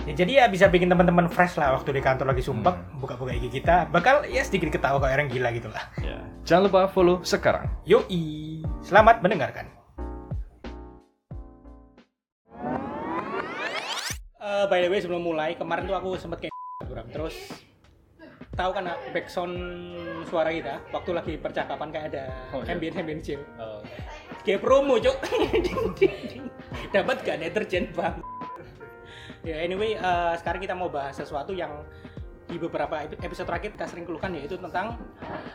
Ya, jadi ya bisa bikin teman-teman fresh lah waktu di kantor lagi sumpek, Hmm. buka-buka IG kita, bakal ya sedikit ketawa kayak orang gila gitu lah. Ya. Jangan lupa follow sekarang. Yoi, selamat mendengarkan. Eh, by the way sebelum mulai kemarin tuh aku sempet kayak terus tahu kan backsound suara kita waktu lagi percakapan kayak ada Oh, iya. ambient ambient chill kayak promo cok dapat gak deterjen bang ya anyway eh, sekarang kita mau bahas sesuatu yang di beberapa epi- episode terakhir kita sering keluhkan yaitu tentang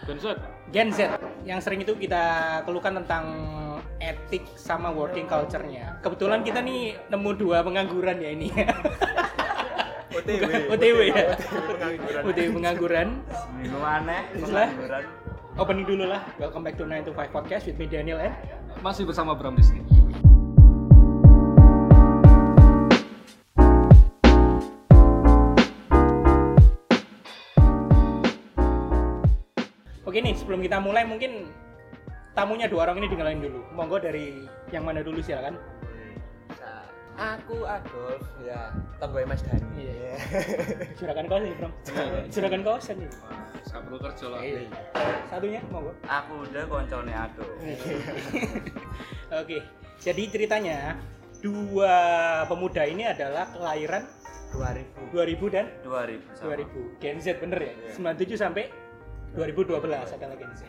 Benset. Gen Z yang sering itu kita keluhkan tentang etik sama working culture-nya. Kebetulan kita nih nemu dua pengangguran ya ini. OTW. Bukan OTW ya. pengangguran. OTW pengangguran. Minggu aneh, Bismillah. pengangguran. Opening dulu lah. Welcome back to 9 to 5 podcast with me Daniel and Masih bersama Bram di sini. Oke nih, sebelum kita mulai mungkin tamunya dua orang ini dikenalin dulu. Monggo dari yang mana dulu silakan. Aku Adolf, ya, tanggoy Mas Dani. Iya. Juragan kaos nih, Bro. Juragan kaos nih. Saya perlu kerja lah. Iya. Satunya monggo. Aku udah koncone Adolf. Oke, jadi ceritanya dua pemuda ini adalah kelahiran 2000. 2000 dan 2000. sama. 2000. Gen Z bener ya? Iya. 97 sampai 2012 adalah Gen Z.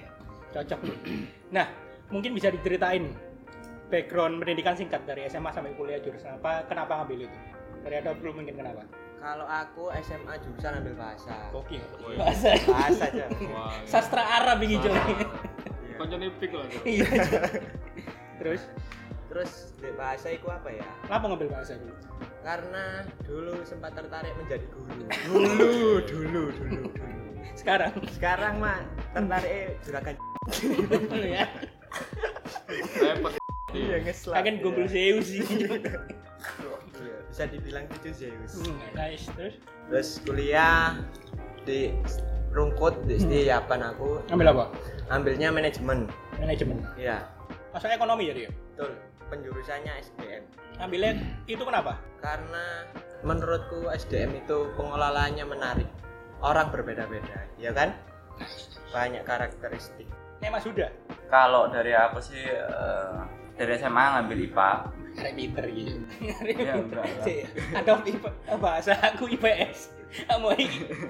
Cocok nih. Nah, mungkin bisa diceritain background pendidikan singkat dari SMA sampai kuliah jurusan apa, kenapa ngambil itu? Dari ada belum mungkin kenapa? Kalau aku SMA jurusan ambil bahasa. Woi. Bahasa. Bahasa aja. Wah. Sastra Arab ini coy. Konco pik lah. Iya. Terus, Terus di bahasa itu apa ya? kenapa ngambil bahasa dulu? Karena dulu sempat tertarik menjadi guru. Dulu, dulu, dulu, dulu. Sekarang. Sekarang mah tertarik juragan. ya. Repot. Iya, ngeslap. Kangen gombel Zeus sih. Iya, Bisa dibilang gitu Zeus. Hmm, nice. Terus Terus kuliah di Rungkut di Hmm. SD Yapan aku ngambil apa? ambilnya manajemen. Manajemen. Iya, Masuk ekonomi jadi ya? betul. Penjurusannya SDM. Ambilnya itu kenapa? Karena menurutku SDM itu pengelolaannya menarik. Orang berbeda-beda, ya kan? Banyak karakteristik. Nek Mas Huda. Kalau dari aku sih eh, dari SMA ngambil IPA. Pinter gitu. Ya, enggak lah. Ada IPA, bahasa aku IPS. Kamu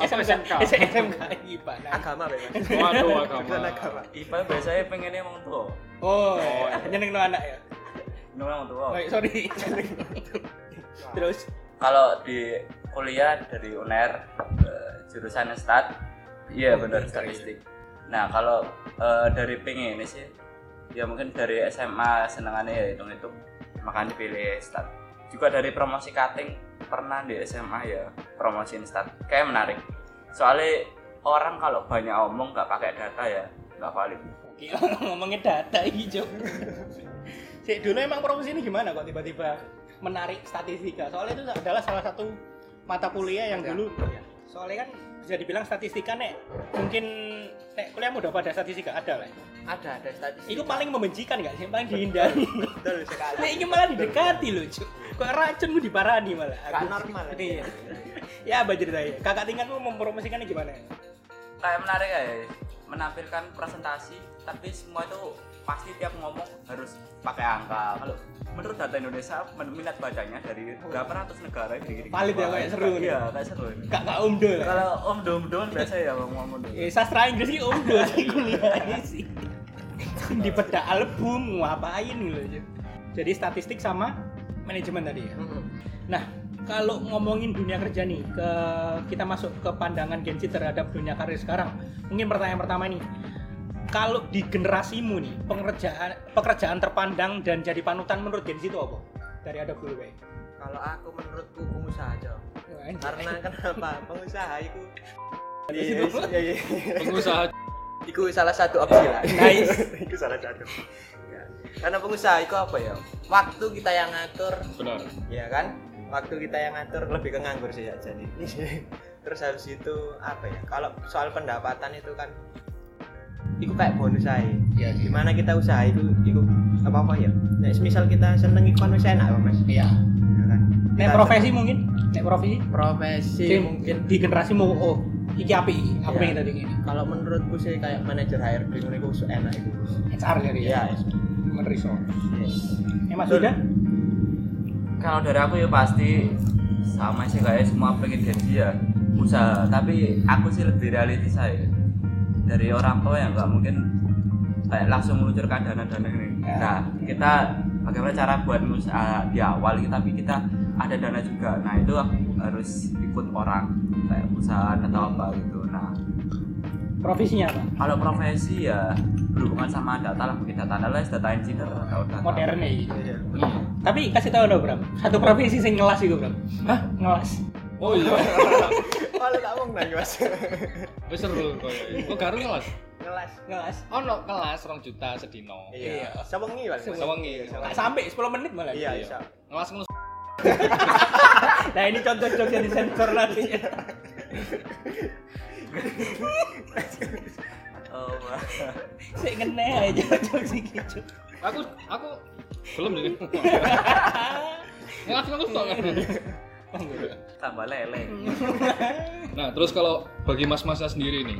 Apa SMK, SMK? SMK IPA. Nah. Agama bebas. Waduh, agama. Agama. IPA biasanya pengennya emang tua. Oh, Oh, nyeneng no anak ya. Tua. Oh, sorry. Terus Kalau di kuliah dari UNER eh, jurusan stat, iya benar statistik. Nah kalau eh, dari pengen ini sih, ya mungkin dari SMA senengannya ya hitung hitung, makanya pilih stat. Juga dari promosi cutting pernah di SMA ya promosi stat, kayak menarik. Soalnya orang kalau banyak omong nggak pakai data ya nggak valid. Oke, ngomongin data ini, Sik, dulu emang promosi ini gimana kok tiba-tiba menarik statistika? Soalnya itu adalah salah satu mata kuliah yang dulu soalnya kan bisa dibilang statistika nek mungkin nek kuliahmu udah pada statistika ada lah. Ada ada statistik. Itu paling membencikan nggak sih? Paling dihindari. betul sekali. Nek ini malah didekati loh, Cuk. Kok racunmu diparani malah. Gak normal. Iya. Ya, apa ceritanya? Kakak tingkatmu mempromosikannya gimana? kayak menarik ya menampilkan presentasi tapi semua itu pasti tiap ngomong harus pakai angka kalau menurut data Indonesia minat bacanya dari berapa ratus negara gini, gini, Valid ya, kayak seru iya kayak seru Kak Kak Umdo lah. kalau om dom dom biasa ya ngomong dulu Eh, sastra Inggris sih Umdo sih kuliahnya sih. Di peda album ngapain gitu. Jadi statistik sama manajemen tadi ya. Nah, kalau ngomongin dunia kerja nih, ke kita masuk ke pandangan Gen Z terhadap dunia karir sekarang. Mungkin pertanyaan pertama nih, kalau di generasimu nih, pekerjaan pekerjaan terpandang dan jadi panutan menurut Gen Z itu apa? Dari ada dulu, Bay. Kalau aku menurutku pengusaha aja. Karena kenapa? Pengusaha itu Iya, iya. Pengusaha Iku salah satu opsi lah. Nice. Iku salah satu. Ya. Karena pengusaha itu apa ya? Waktu kita yang ngatur, benar ya kan? Waktu kita yang ngatur lebih ke nganggur sih ya jadi. Terus habis itu apa ya? Kalau soal pendapatan itu kan itu kayak bonus aja. Iya, iya. Gimana kita usaha itu itu apa apa ya? Nah, misal kita seneng itu kan wis enak Pak, Mas. Iya. Ya kan? Nek profesi mungkin, nek profesi profesi Sing mungkin di generasimu oh iki api iki aku Iya. pengen tadi ini kalau menurutku sih kayak manajer HRD itu enak itu. HR jadi ya Iya, meneriso yes. eh Mas. Yuda kalau dari aku ya pasti sama sih kayak semua pengen gaji ya usaha tapi aku sih lebih realistis saya dari orang tua yang nggak mungkin kayak langsung meluncurkan dana-dana ini. Ya. nah kita bagaimana cara buat usaha di awal gitu, tapi kita ada dana juga. Nah itu harus ikut orang kayak usaha atau apa gitu. Nah profesinya apa? kalau profesi ya berhubungan sama data lah mungkin data analis data engineer atau data modern ya gitu. Iya. tapi kasih tahu dong Bram. Satu profesi sing ngelas itu Bram. Hah? Ngelas oh iya Kalau tak mau nang Mas. wis seru koyo oh garu kelas Ngelas. ngelas ono kelas rong juta sedino Iya. Sewengi paling. Mas. Sewengi. nggak sampai 10 menit malah Iya, Iya. ngelas ngono nah ini contoh jokes yang disensor nanti oh wah. sih ngene aja jokes iki aku aku belum nih ngelas ngono tok tambah lele Nah, terus kalau bagi mas-masnya sendiri nih,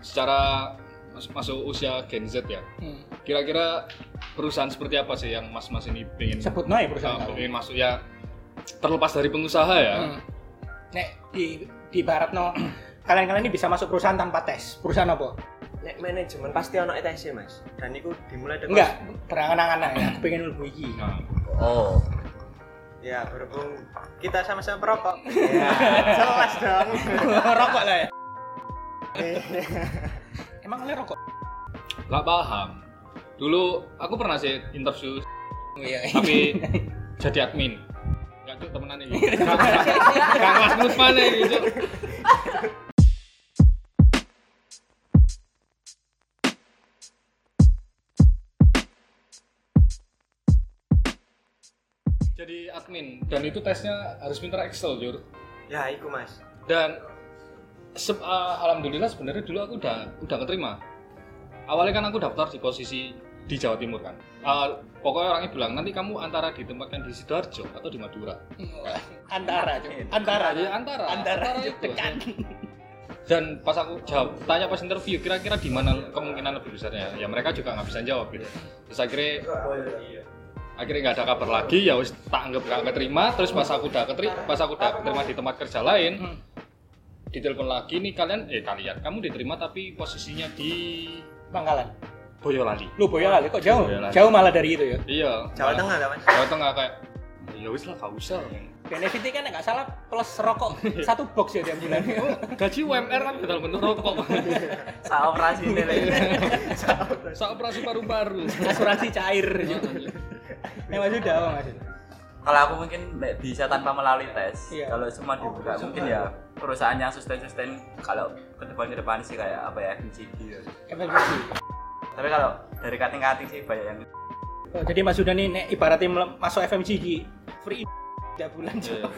secara mas- masuk usia Gen Z ya, Hmm. kira-kira perusahaan seperti apa sih yang mas-mas ini pengen, sebut noy perusahaan uh, pengen masuk ya terlepas dari pengusaha ya? Hmm. nek di di barat no kalian-kalian ini bisa masuk perusahaan tanpa tes perusahaan apa Nek manajemen pasti ono ETS Mas. Dan itu dimulai dengan enggak berangan-angan ya aku pengen lebih iki Nah, oh Ya, berhubung kita sama-sama perokok. Ya, jelas dong. rokok lah ya emang kalian rokok nggak paham. Dulu aku pernah sih interview iya tapi jadi admin. Gak tuh temenan ini. Gak gak kelas menurut mana ini Cuk. Jadi admin dan itu tesnya harus pintar Excel, Jur. Ya, iku Mas. Dan se- uh, alhamdulillah sebenarnya dulu aku udah udah keterima. Awalnya kan aku daftar di posisi di Jawa Timur kan. Uh, pokoknya orangnya bilang nanti kamu antara ditempatkan di sidoarjo atau di Madura. antara Cuk. antara Ya antara. antara itu. Cuk, tekan Dan pas aku jawab, tanya pas interview, kira-kira di mana kemungkinan lebih besarnya? Ya mereka juga nggak bisa jawab gitu. Terus akhirnya akhirnya nggak ada kabar lagi ya wis tak anggap gak keterima. Terus pas aku udah keterima pas aku udah keterima di tempat kerja lain Hmm. ditelepon lagi nih kalian eh kalian kamu diterima tapi posisinya di Bangkalan Boyolali. Lu Boyolali? Kok jauh? Boyolali. jauh malah dari itu ya? Iya. Jawa malah- Tengah Mas. Jawa Tengah kayak ya wis lah gak usah. Benefitnya kan nggak salah plus rokok. Satu box ya tiap bulan gaji UMR kan betul bentuk rokok. Sa operasi nih lele saat operasi paru-paru. Asuransi cair. Cuk. Eh mas udah apa mas kalau aku mungkin bisa tanpa melalui tes Iya. kalau semua dibuka mungkin ya perusahaan yang sustain sustain kalau ke depan ke depan sih kayak apa ya FMCG gitu. FLBG. tapi kalau dari cutting cutting sih banyak yang Oh, jadi Mas Uda nih nek ibaratnya masuk FMCG free tiap bulan Cuk.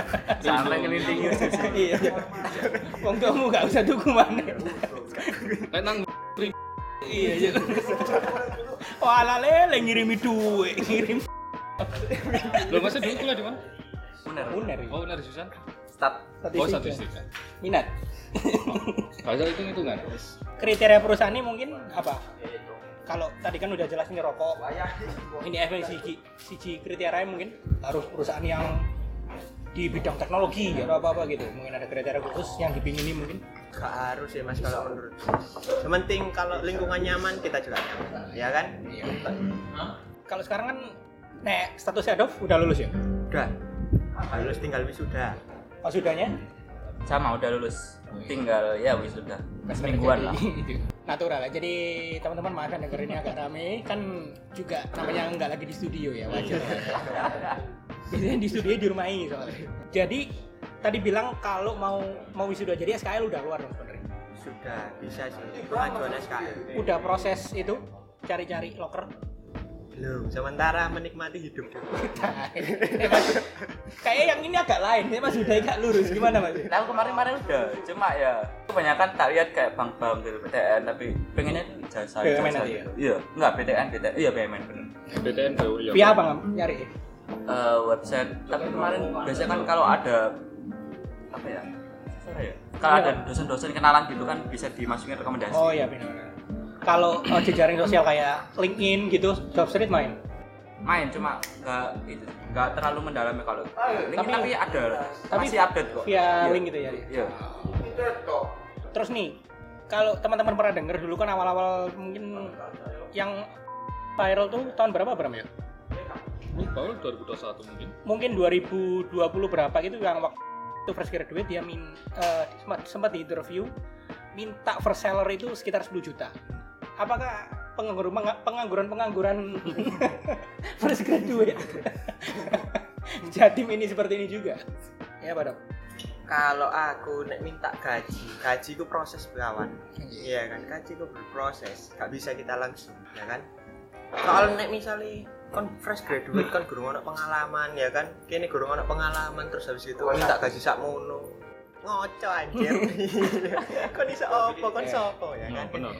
sampai ngelinting gitu sih iya wong tuamu gak usah tuku mana kayak nang iya Cuk. wala lele ngirimi duit ngirim. Lo masih dulu kuliah di mana? Bener uner oh benar Susan? Start. Oh statistik statistik kan minat bahasa itu hitungan? Kriteria perusahaan ini mungkin apa? Kalau tadi kan udah jelas ini rokok. Ini FMCG siji kriteria mungkin. Harus perusahaan yang di bidang teknologi atau apa apa gitu mungkin ada kriteria khusus yang dipingini mungkin. Gak harus ya Mas kalau menurut. Sementing kalau lingkungan nyaman kita juga nyaman, ya kan? kalau sekarang kan nek statusnya Adolf udah lulus ya? Udah. Harus tinggal wisuda. pas sudahnya sama udah lulus. Tinggal ya wis sudah semingguan lah. Natural lah. Jadi teman-teman maaf yang denger ini agak rame. Kan juga namanya nggak lagi di studio ya wajar biasanya di studio di rumah ini soalnya jadi tadi bilang kalau mau mau wisuda jadi SKL udah keluar dong sebenarnya Sudah bisa sih. Pengajuan SKL. udah proses itu cari-cari loker belum sementara menikmati hidup Eh, Mas, Kayak yang ini agak lain, ya Mas Huda gak lurus gimana Mas? Nah, aku kemarin-kemarin udah, cuma ya kebanyakan tak lihat kayak bank-bank gitu PTN, tapi pengennya tuh jasa BUMN jasa ya? gitu. Iya, enggak PTN, PTN, iya BUMN bener. BTN BU ya. Via apa nggak nyari? Eh, website, tapi kemarin biasanya kan kalau ada apa ya? Sorry ya. Kalau ada dosen-dosen kenalan gitu kan bisa dimasukin rekomendasi. Oh iya benar. Kalau oh, jejaring sosial kayak LinkedIn gitu, Jobstreet main. Main cuma enggak itu enggak terlalu mendalami kalau LinkedIn Tapi- tapi, ada tapi masih update kok. Via Iya. link gitu ya. Iya. Terus nih, kalau teman-teman pernah denger dulu kan awal-awal mungkin yang viral tuh tahun berapa Bram ya? Ini baru 2021 mungkin. Mungkin 2020 berapa gitu yang waktu fresh graduate dia min eh, sempat, sempat di interview minta first salary itu sekitar 10 juta. Apakah pengangguran pengangguran pengangguran fresh graduate Jatim ini seperti ini juga? Ya, Pak Dok. kalau aku nek minta gaji gaji ku proses kawan iya kan gaji ku berproses gak bisa kita langsung ya kan soal nek misalnya kon fresh graduate kan gurung ono pengalaman ya kan? Kini gurung ono pengalaman terus habis itu minta gaji sakmono ngoco anjir. Kon iso opo kon sopo ya kan. Bener.